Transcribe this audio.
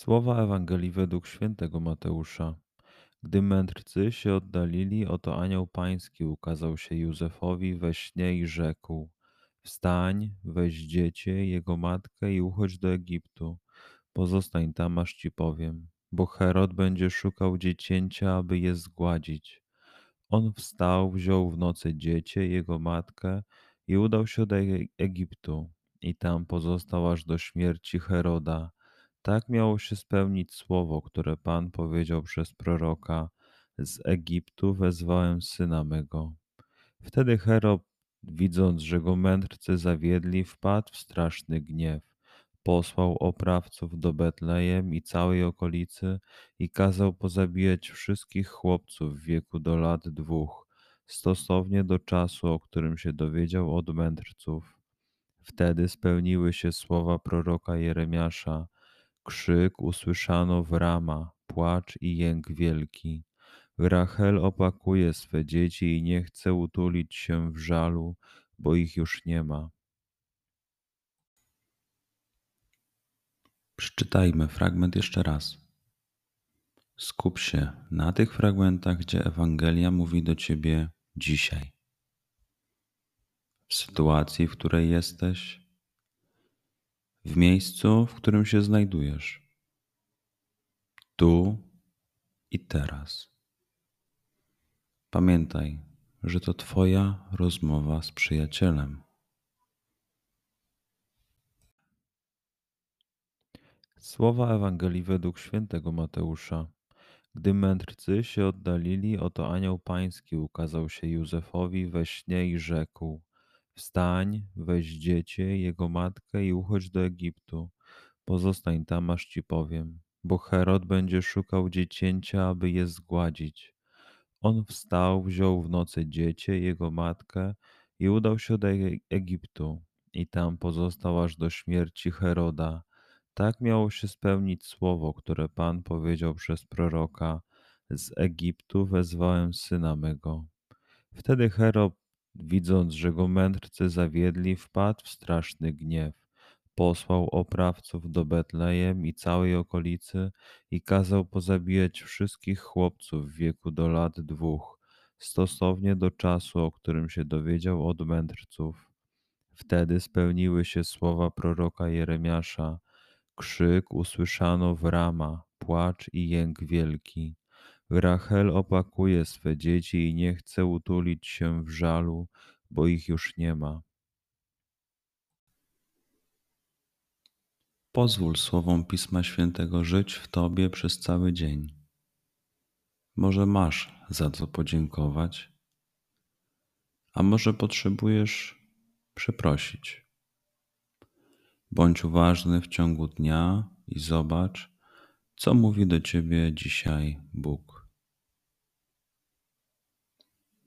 Słowa Ewangelii według świętego Mateusza. Gdy mędrcy się oddalili, oto anioł pański ukazał się Józefowi we śnie i rzekł: Wstań, weź dziecię, jego matkę i uchodź do Egiptu. Pozostań tam, aż ci powiem, bo Herod będzie szukał dziecięcia, aby je zgładzić. On wstał, wziął w nocy dziecię, jego matkę i udał się do Egiptu. I tam pozostał aż do śmierci Heroda tak miało się spełnić słowo, które Pan powiedział przez proroka: Z Egiptu wezwałem syna mego. Wtedy Herod, widząc, że go mędrcy zawiedli, wpadł w straszny gniew. Posłał oprawców do Betlejem i całej okolicy i kazał pozabijać wszystkich chłopców w wieku do lat dwóch, stosownie do czasu, o którym się dowiedział od mędrców. Wtedy spełniły się słowa proroka Jeremiasza Krzyk usłyszano w Rama, płacz i jęk wielki. Rachel opakuje swe dzieci i nie chce utulić się w żalu, bo ich już nie ma. Przeczytajmy fragment jeszcze raz. Skup się na tych fragmentach, gdzie Ewangelia mówi do ciebie dzisiaj. W sytuacji, w której jesteś, w miejscu, w którym się znajdujesz, tu i teraz. Pamiętaj, że to Twoja rozmowa z przyjacielem. Słowa Ewangelii według świętego Mateusza. Gdy mędrcy się oddalili, oto anioł pański ukazał się Józefowi we śnie i rzekł: Wstań, weź dziecię, jego matkę i uchodź do Egiptu. Pozostań tam, aż ci powiem, bo Herod będzie szukał dziecięcia, aby je zgładzić. On wstał, wziął w nocy dziecię, jego matkę i udał się do Egiptu. I tam pozostał aż do śmierci Heroda. Tak miało się spełnić słowo, które Pan powiedział przez proroka: Z Egiptu wezwałem syna mego. Wtedy Herod Widząc, że go mędrcy zawiedli, wpadł w straszny gniew. Posłał oprawców do Betlejem i całej okolicy i kazał pozabijać wszystkich chłopców w wieku do lat dwóch, stosownie do czasu, o którym się dowiedział od mędrców. Wtedy spełniły się słowa proroka Jeremiasza. Krzyk usłyszano w Rama, płacz i jęk wielki. Rachel opakuje swe dzieci i nie chce utulić się w żalu, bo ich już nie ma. Pozwól słowom Pisma Świętego żyć w Tobie przez cały dzień. Może masz za co podziękować, a może potrzebujesz przeprosić. Bądź uważny w ciągu dnia i zobacz, co mówi do ciebie dzisiaj Bóg.